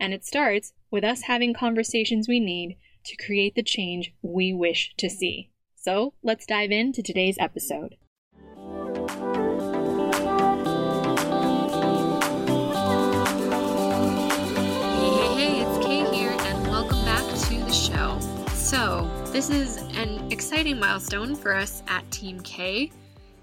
And it starts with us having conversations we need to create the change we wish to see. So let's dive into today's episode. Hey, hey, it's Kay here, and welcome back to the show. So, this is an exciting milestone for us at Team Kay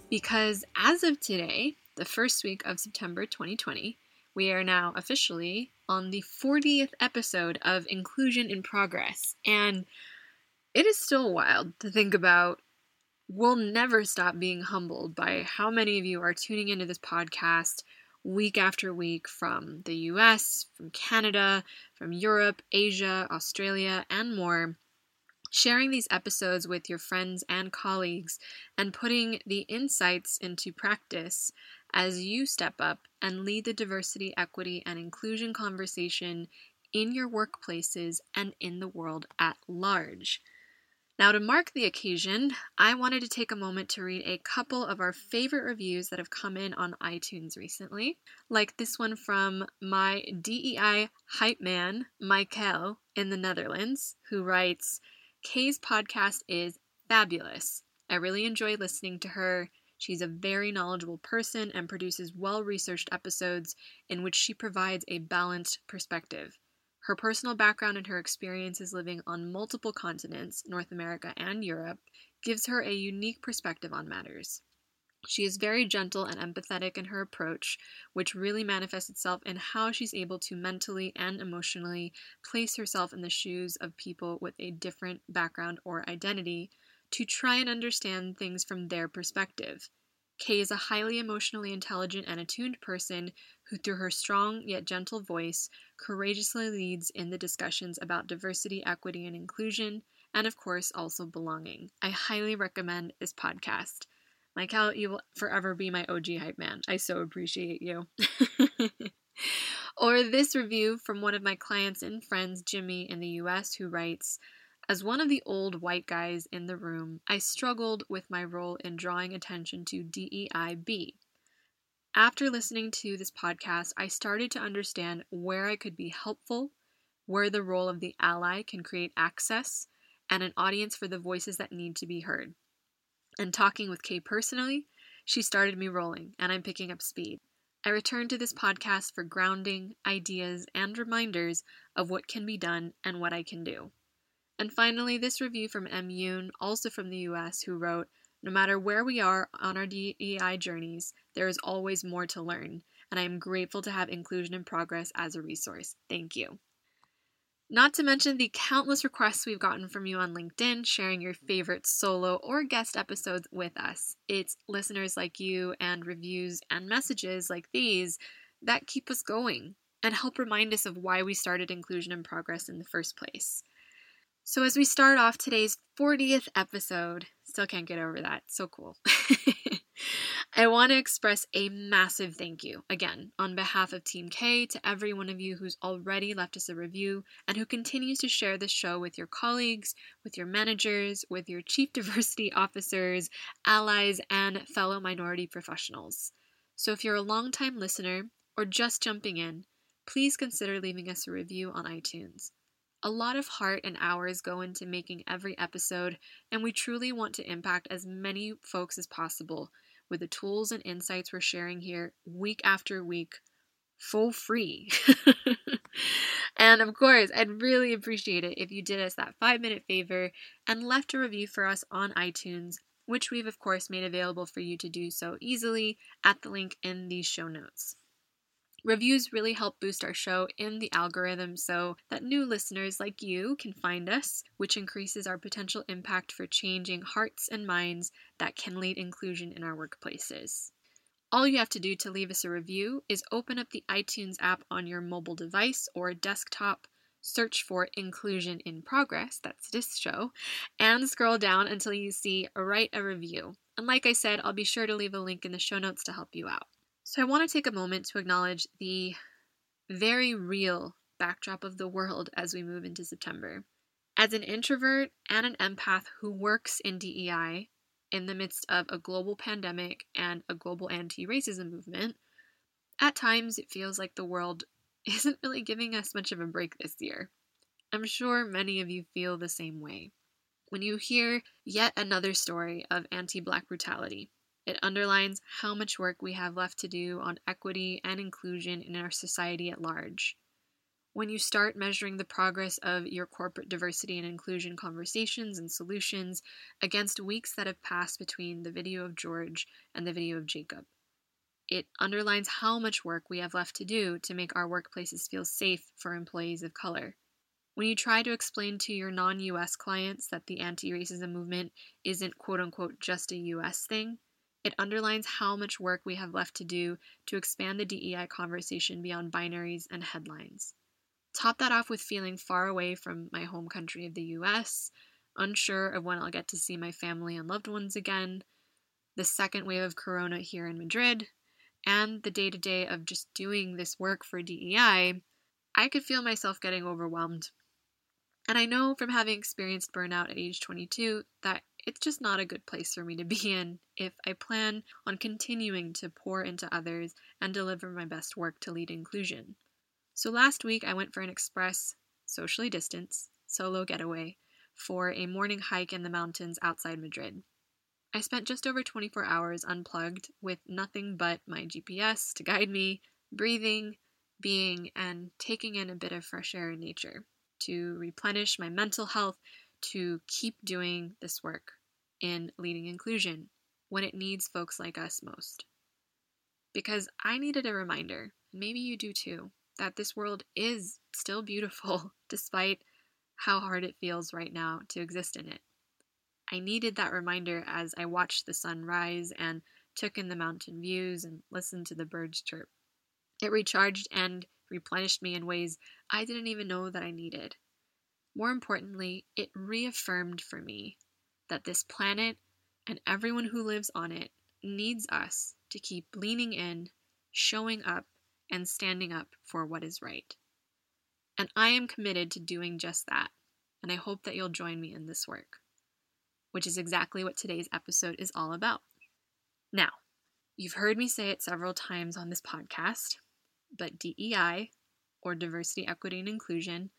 because as of today, the first week of September 2020, we are now officially on the 40th episode of Inclusion in Progress. And it is still wild to think about. We'll never stop being humbled by how many of you are tuning into this podcast week after week from the US, from Canada, from Europe, Asia, Australia, and more. Sharing these episodes with your friends and colleagues and putting the insights into practice as you step up and lead the diversity, equity, and inclusion conversation in your workplaces and in the world at large. Now, to mark the occasion, I wanted to take a moment to read a couple of our favorite reviews that have come in on iTunes recently, like this one from my DEI hype man, Michael, in the Netherlands, who writes Kay's podcast is fabulous. I really enjoy listening to her. She's a very knowledgeable person and produces well researched episodes in which she provides a balanced perspective. Her personal background and her experiences living on multiple continents, North America and Europe, gives her a unique perspective on matters. She is very gentle and empathetic in her approach, which really manifests itself in how she's able to mentally and emotionally place herself in the shoes of people with a different background or identity to try and understand things from their perspective. Kay is a highly emotionally intelligent and attuned person who, through her strong yet gentle voice, courageously leads in the discussions about diversity, equity, and inclusion, and of course, also belonging. I highly recommend this podcast. Michael, you will forever be my OG hype man. I so appreciate you. or this review from one of my clients and friends, Jimmy, in the US, who writes, as one of the old white guys in the room, I struggled with my role in drawing attention to DEIB. After listening to this podcast, I started to understand where I could be helpful, where the role of the ally can create access and an audience for the voices that need to be heard. And talking with Kay personally, she started me rolling, and I'm picking up speed. I return to this podcast for grounding, ideas, and reminders of what can be done and what I can do. And finally, this review from M. Yoon, also from the US, who wrote No matter where we are on our DEI journeys, there is always more to learn, and I am grateful to have Inclusion in Progress as a resource. Thank you. Not to mention the countless requests we've gotten from you on LinkedIn sharing your favorite solo or guest episodes with us. It's listeners like you and reviews and messages like these that keep us going and help remind us of why we started Inclusion in Progress in the first place. So, as we start off today's 40th episode, still can't get over that. So cool. I want to express a massive thank you, again, on behalf of Team Kay, to every one of you who's already left us a review and who continues to share this show with your colleagues, with your managers, with your chief diversity officers, allies, and fellow minority professionals. So, if you're a longtime listener or just jumping in, please consider leaving us a review on iTunes. A lot of heart and hours go into making every episode, and we truly want to impact as many folks as possible with the tools and insights we're sharing here week after week for free. and of course, I'd really appreciate it if you did us that five minute favor and left a review for us on iTunes. which we've of course made available for you to do so easily at the link in these show notes. Reviews really help boost our show in the algorithm so that new listeners like you can find us, which increases our potential impact for changing hearts and minds that can lead inclusion in our workplaces. All you have to do to leave us a review is open up the iTunes app on your mobile device or desktop, search for Inclusion in Progress, that's this show, and scroll down until you see Write a Review. And like I said, I'll be sure to leave a link in the show notes to help you out. So I want to take a moment to acknowledge the very real backdrop of the world as we move into September. As an introvert and an empath who works in DEI in the midst of a global pandemic and a global anti racism movement, at times it feels like the world isn't really giving us much of a break this year. I'm sure many of you feel the same way. When you hear yet another story of anti black brutality, it underlines how much work we have left to do on equity and inclusion in our society at large. When you start measuring the progress of your corporate diversity and inclusion conversations and solutions against weeks that have passed between the video of George and the video of Jacob, it underlines how much work we have left to do to make our workplaces feel safe for employees of color. When you try to explain to your non US clients that the anti racism movement isn't quote unquote just a US thing, it underlines how much work we have left to do to expand the DEI conversation beyond binaries and headlines. Top that off with feeling far away from my home country of the US, unsure of when I'll get to see my family and loved ones again, the second wave of corona here in Madrid, and the day to day of just doing this work for DEI, I could feel myself getting overwhelmed. And I know from having experienced burnout at age 22 that it's just not a good place for me to be in if I plan on continuing to pour into others and deliver my best work to lead inclusion. So last week I went for an express, socially distanced, solo getaway for a morning hike in the mountains outside Madrid. I spent just over 24 hours unplugged with nothing but my GPS to guide me, breathing, being, and taking in a bit of fresh air in nature to replenish my mental health to keep doing this work in leading inclusion when it needs folks like us most. Because I needed a reminder, maybe you do too, that this world is still beautiful despite how hard it feels right now to exist in it. I needed that reminder as I watched the sun rise and took in the mountain views and listened to the birds chirp. It recharged and replenished me in ways I didn't even know that I needed. More importantly, it reaffirmed for me that this planet and everyone who lives on it needs us to keep leaning in, showing up, and standing up for what is right. And I am committed to doing just that, and I hope that you'll join me in this work, which is exactly what today's episode is all about. Now, you've heard me say it several times on this podcast, but DEI, or diversity, equity, and inclusion,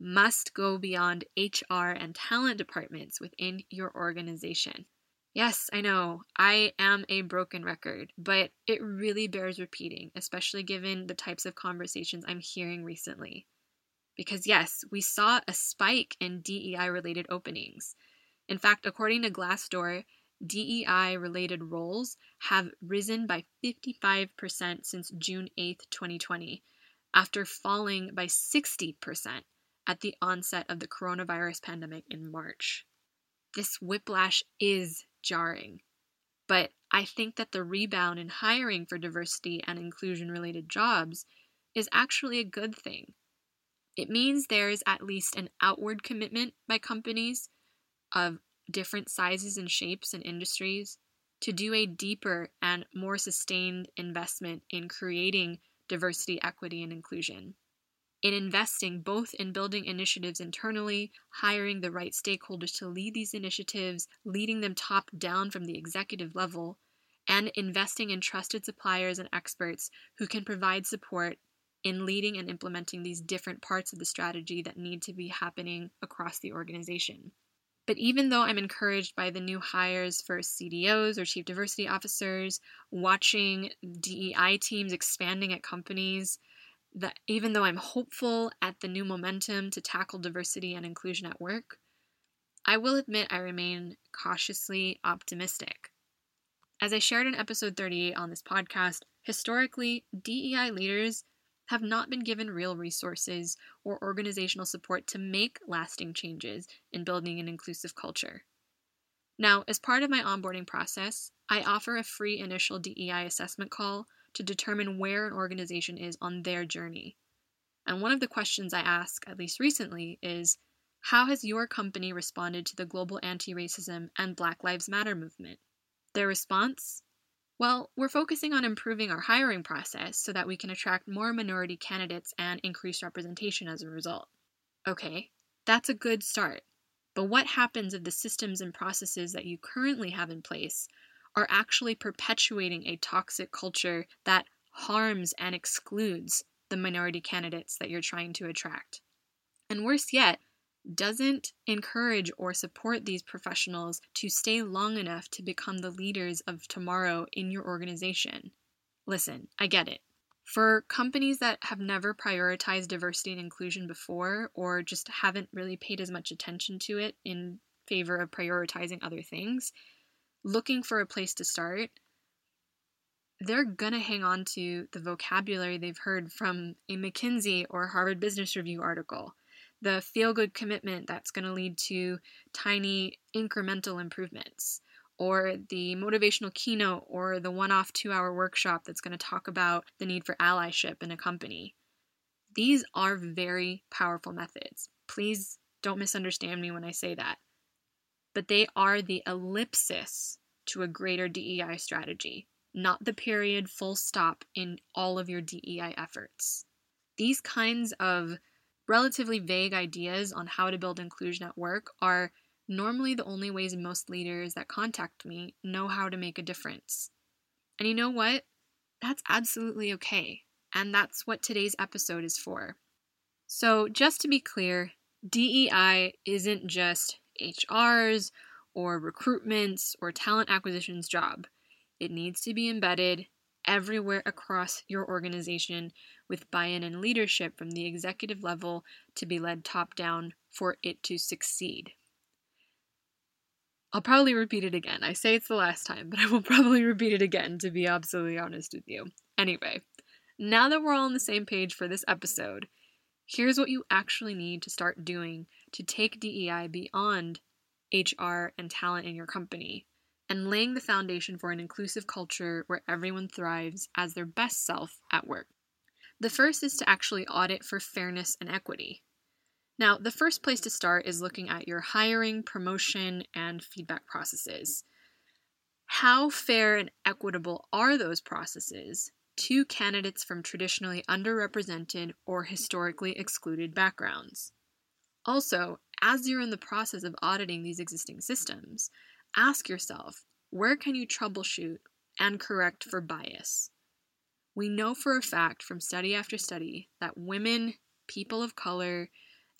must go beyond HR and talent departments within your organization. Yes, I know, I am a broken record, but it really bears repeating, especially given the types of conversations I'm hearing recently. Because, yes, we saw a spike in DEI related openings. In fact, according to Glassdoor, DEI related roles have risen by 55% since June 8, 2020, after falling by 60% at the onset of the coronavirus pandemic in March. This whiplash is jarring, but I think that the rebound in hiring for diversity and inclusion related jobs is actually a good thing. It means there is at least an outward commitment by companies of different sizes and shapes and industries to do a deeper and more sustained investment in creating diversity, equity, and inclusion in investing both in building initiatives internally, hiring the right stakeholders to lead these initiatives, leading them top down from the executive level, and investing in trusted suppliers and experts who can provide support in leading and implementing these different parts of the strategy that need to be happening across the organization. But even though I'm encouraged by the new hires for CDOs or chief diversity officers, watching DEI teams expanding at companies, that even though I'm hopeful at the new momentum to tackle diversity and inclusion at work, I will admit I remain cautiously optimistic. As I shared in episode 38 on this podcast, historically, DEI leaders have not been given real resources or organizational support to make lasting changes in building an inclusive culture. Now, as part of my onboarding process, I offer a free initial DEI assessment call to determine where an organization is on their journey. And one of the questions I ask, at least recently, is How has your company responded to the global anti racism and Black Lives Matter movement? Their response? Well, we're focusing on improving our hiring process so that we can attract more minority candidates and increase representation as a result. Okay, that's a good start. But what happens if the systems and processes that you currently have in place are actually perpetuating a toxic culture that harms and excludes the minority candidates that you're trying to attract? And worse yet, doesn't encourage or support these professionals to stay long enough to become the leaders of tomorrow in your organization. Listen, I get it. For companies that have never prioritized diversity and inclusion before, or just haven't really paid as much attention to it in favor of prioritizing other things, looking for a place to start, they're going to hang on to the vocabulary they've heard from a McKinsey or Harvard Business Review article, the feel good commitment that's going to lead to tiny incremental improvements or the motivational keynote or the one off two hour workshop that's going to talk about the need for allyship in a company. These are very powerful methods. Please don't misunderstand me when I say that. But they are the ellipsis to a greater DEI strategy, not the period full stop in all of your DEI efforts. These kinds of relatively vague ideas on how to build inclusion at work are normally the only ways most leaders that contact me know how to make a difference. And you know what? That's absolutely okay. And that's what today's episode is for. So, just to be clear, DEI isn't just HR's or recruitment's or talent acquisition's job. It needs to be embedded everywhere across your organization with buy in and leadership from the executive level to be led top down for it to succeed. I'll probably repeat it again. I say it's the last time, but I will probably repeat it again to be absolutely honest with you. Anyway, now that we're all on the same page for this episode, here's what you actually need to start doing to take DEI beyond HR and talent in your company and laying the foundation for an inclusive culture where everyone thrives as their best self at work. The first is to actually audit for fairness and equity. Now, the first place to start is looking at your hiring, promotion, and feedback processes. How fair and equitable are those processes to candidates from traditionally underrepresented or historically excluded backgrounds? Also, as you're in the process of auditing these existing systems, ask yourself where can you troubleshoot and correct for bias? We know for a fact from study after study that women, people of color,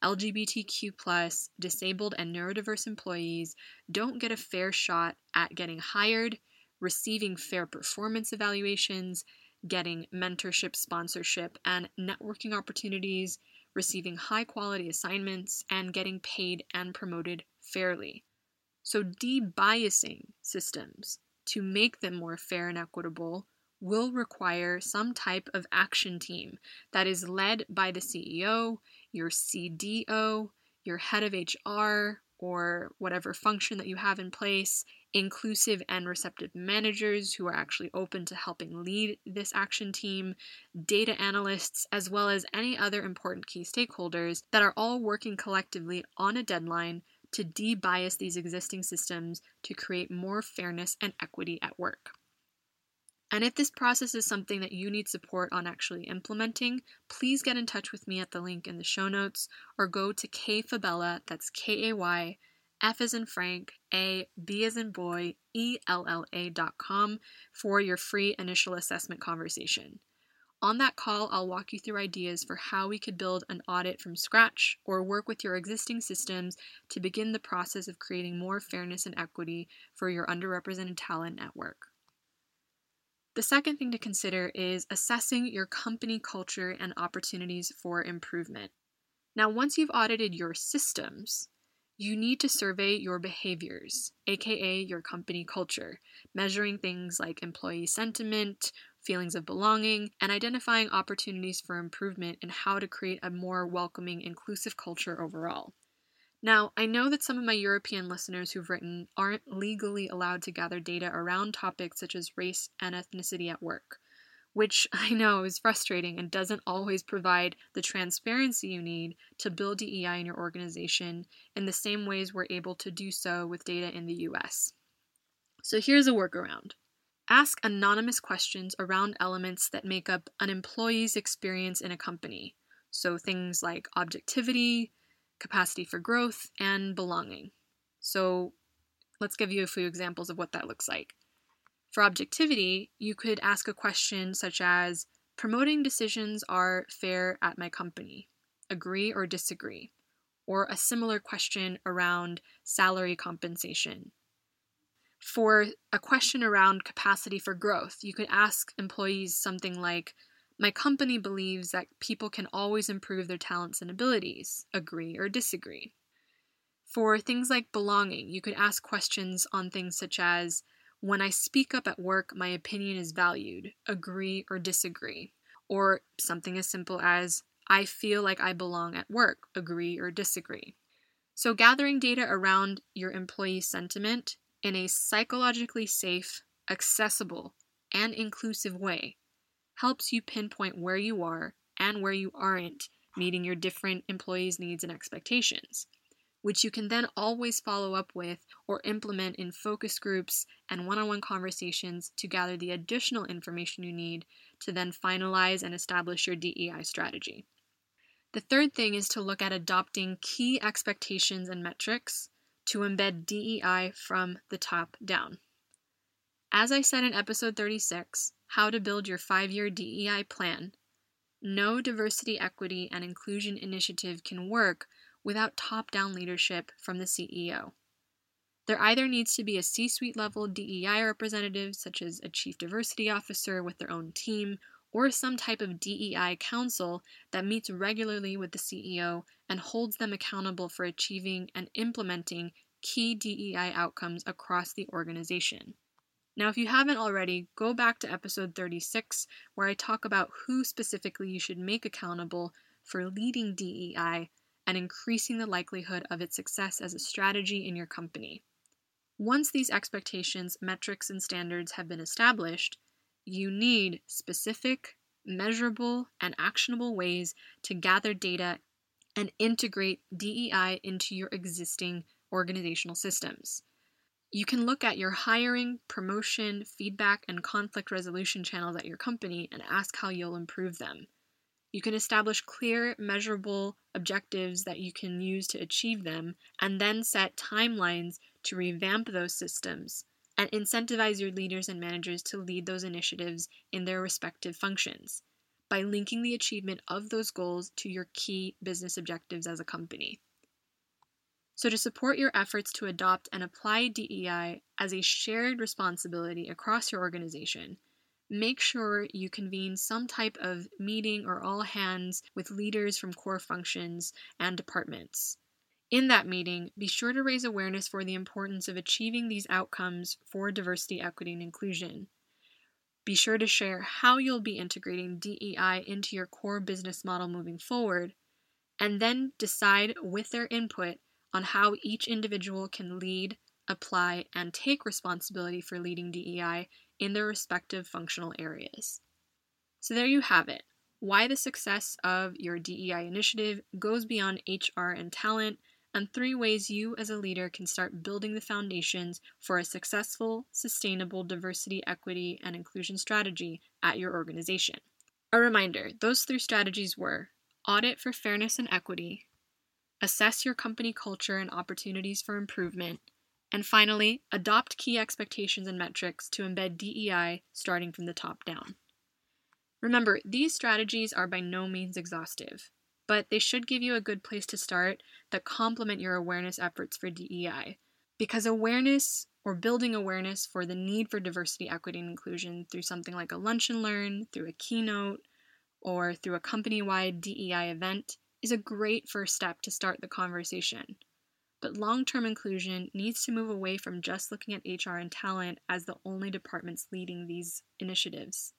LGBTQ, disabled, and neurodiverse employees don't get a fair shot at getting hired, receiving fair performance evaluations, getting mentorship, sponsorship, and networking opportunities, receiving high quality assignments, and getting paid and promoted fairly. So, debiasing systems to make them more fair and equitable will require some type of action team that is led by the CEO, your CDO, your head of HR, or whatever function that you have in place, inclusive and receptive managers who are actually open to helping lead this action team, data analysts, as well as any other important key stakeholders that are all working collectively on a deadline to debias these existing systems to create more fairness and equity at work. And if this process is something that you need support on actually implementing, please get in touch with me at the link in the show notes or go to kayfabella, that's K A Y, F as in Frank, A, B as in boy, E L L A dot com for your free initial assessment conversation. On that call, I'll walk you through ideas for how we could build an audit from scratch or work with your existing systems to begin the process of creating more fairness and equity for your underrepresented talent at work. The second thing to consider is assessing your company culture and opportunities for improvement. Now, once you've audited your systems, you need to survey your behaviors, aka your company culture, measuring things like employee sentiment, feelings of belonging, and identifying opportunities for improvement in how to create a more welcoming, inclusive culture overall. Now, I know that some of my European listeners who've written aren't legally allowed to gather data around topics such as race and ethnicity at work, which I know is frustrating and doesn't always provide the transparency you need to build DEI in your organization in the same ways we're able to do so with data in the US. So here's a workaround. Ask anonymous questions around elements that make up an employee's experience in a company. So things like objectivity, capacity for growth, and belonging. So let's give you a few examples of what that looks like. For objectivity, you could ask a question such as Promoting decisions are fair at my company. Agree or disagree? Or a similar question around salary compensation. For a question around capacity for growth, you could ask employees something like my company believes that people can always improve their talents and abilities, agree or disagree. For things like belonging, you could ask questions on things such as When I speak up at work, my opinion is valued, agree or disagree. Or something as simple as I feel like I belong at work, agree or disagree. So, gathering data around your employee sentiment in a psychologically safe, accessible, and inclusive way helps you pinpoint where you are and where you aren't meeting your different employees' needs and expectations, which you can then always follow up with or implement in focus groups and one on one conversations to gather the additional information you need to then finalize and establish your DEI strategy. The third thing is to look at adopting key expectations and metrics to embed DEI from the top down. As I said in episode 36, How to Build Your Five Year DEI Plan, no diversity, equity, and inclusion initiative can work without top down leadership from the CEO. There either needs to be a C suite level DEI representative, such as a chief diversity officer with their own team, or some type of DEI council that meets regularly with the CEO and holds them accountable for achieving and implementing key DEI outcomes across the organization. Now, if you haven't already, go back to episode 36, where I talk about who specifically you should make accountable for leading DEI and increasing the likelihood of its success as a strategy in your company. Once these expectations, metrics, and standards have been established, you need specific, measurable, and actionable ways to gather data and integrate DEI into your existing organizational systems. You can look at your hiring, promotion, feedback, and conflict resolution channels at your company and ask how you'll improve them. You can establish clear, measurable objectives that you can use to achieve them, and then set timelines to revamp those systems and incentivize your leaders and managers to lead those initiatives in their respective functions by linking the achievement of those goals to your key business objectives as a company. So, to support your efforts to adopt and apply DEI as a shared responsibility across your organization, make sure you convene some type of meeting or all hands with leaders from core functions and departments. In that meeting, be sure to raise awareness for the importance of achieving these outcomes for diversity, equity, and inclusion. Be sure to share how you'll be integrating DEI into your core business model moving forward, and then decide with their input on how each individual can lead, apply, and take responsibility for leading DEI in their respective functional areas. So, there you have it why the success of your DEI initiative goes beyond HR and talent and three ways you as a leader can start building the foundations for a successful, sustainable diversity, equity, and inclusion strategy at your organization. A reminder those three strategies were audit for fairness and equity, assess your company culture and opportunities for improvement, and finally, adopt key expectations and metrics to embed DEI starting from the top down. Remember, these strategies are by no means exhaustive but they should give you a good place to start that complement your awareness efforts for DEI. Because awareness or building awareness for the need for diversity, equity, and inclusion through something like a lunch and learn, through a keynote, or through a company wide DEI event is a great first step to start the conversation. but long term inclusion needs to move away from just looking at HR and talent as the only departments leading these initiatives.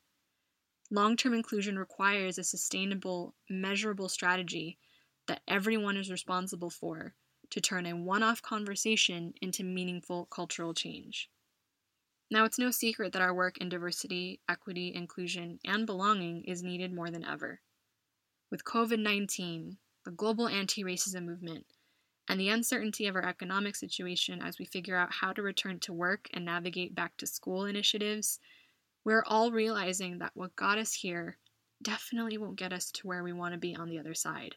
Long term inclusion requires a sustainable, measurable strategy that everyone is responsible for to turn a one off conversation into meaningful cultural change. Now, it's no secret that our work in diversity, equity, inclusion, and belonging is needed more than ever. With COVID 19, the global anti racism movement, and the uncertainty of our economic situation as we figure out how to return to work and navigate back to school initiatives, we're all realizing that what got us here definitely won't get us to where we want to be on the other side.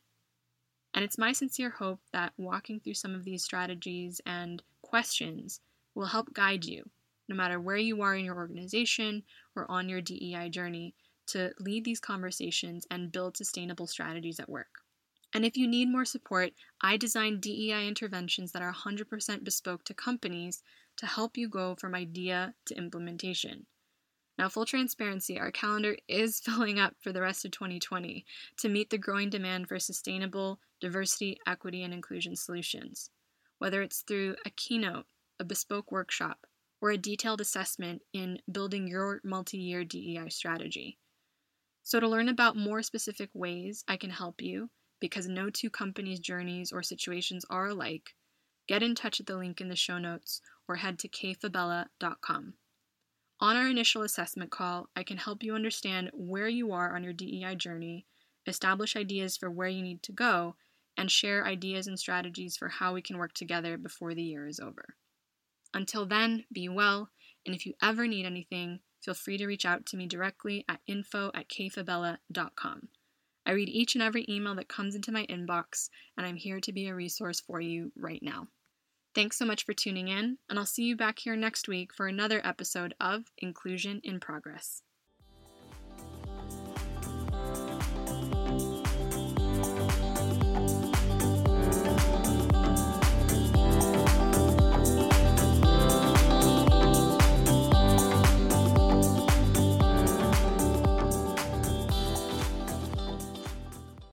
And it's my sincere hope that walking through some of these strategies and questions will help guide you, no matter where you are in your organization or on your DEI journey, to lead these conversations and build sustainable strategies at work. And if you need more support, I design DEI interventions that are 100% bespoke to companies to help you go from idea to implementation. Now, full transparency, our calendar is filling up for the rest of 2020 to meet the growing demand for sustainable diversity, equity, and inclusion solutions. Whether it's through a keynote, a bespoke workshop, or a detailed assessment in building your multi year DEI strategy. So, to learn about more specific ways I can help you, because no two companies' journeys or situations are alike, get in touch at the link in the show notes or head to kayfabella.com. On our initial assessment call, I can help you understand where you are on your DEI journey, establish ideas for where you need to go, and share ideas and strategies for how we can work together before the year is over. Until then, be well, and if you ever need anything, feel free to reach out to me directly at info at kayfabella.com. I read each and every email that comes into my inbox, and I'm here to be a resource for you right now. Thanks so much for tuning in, and I'll see you back here next week for another episode of Inclusion in Progress.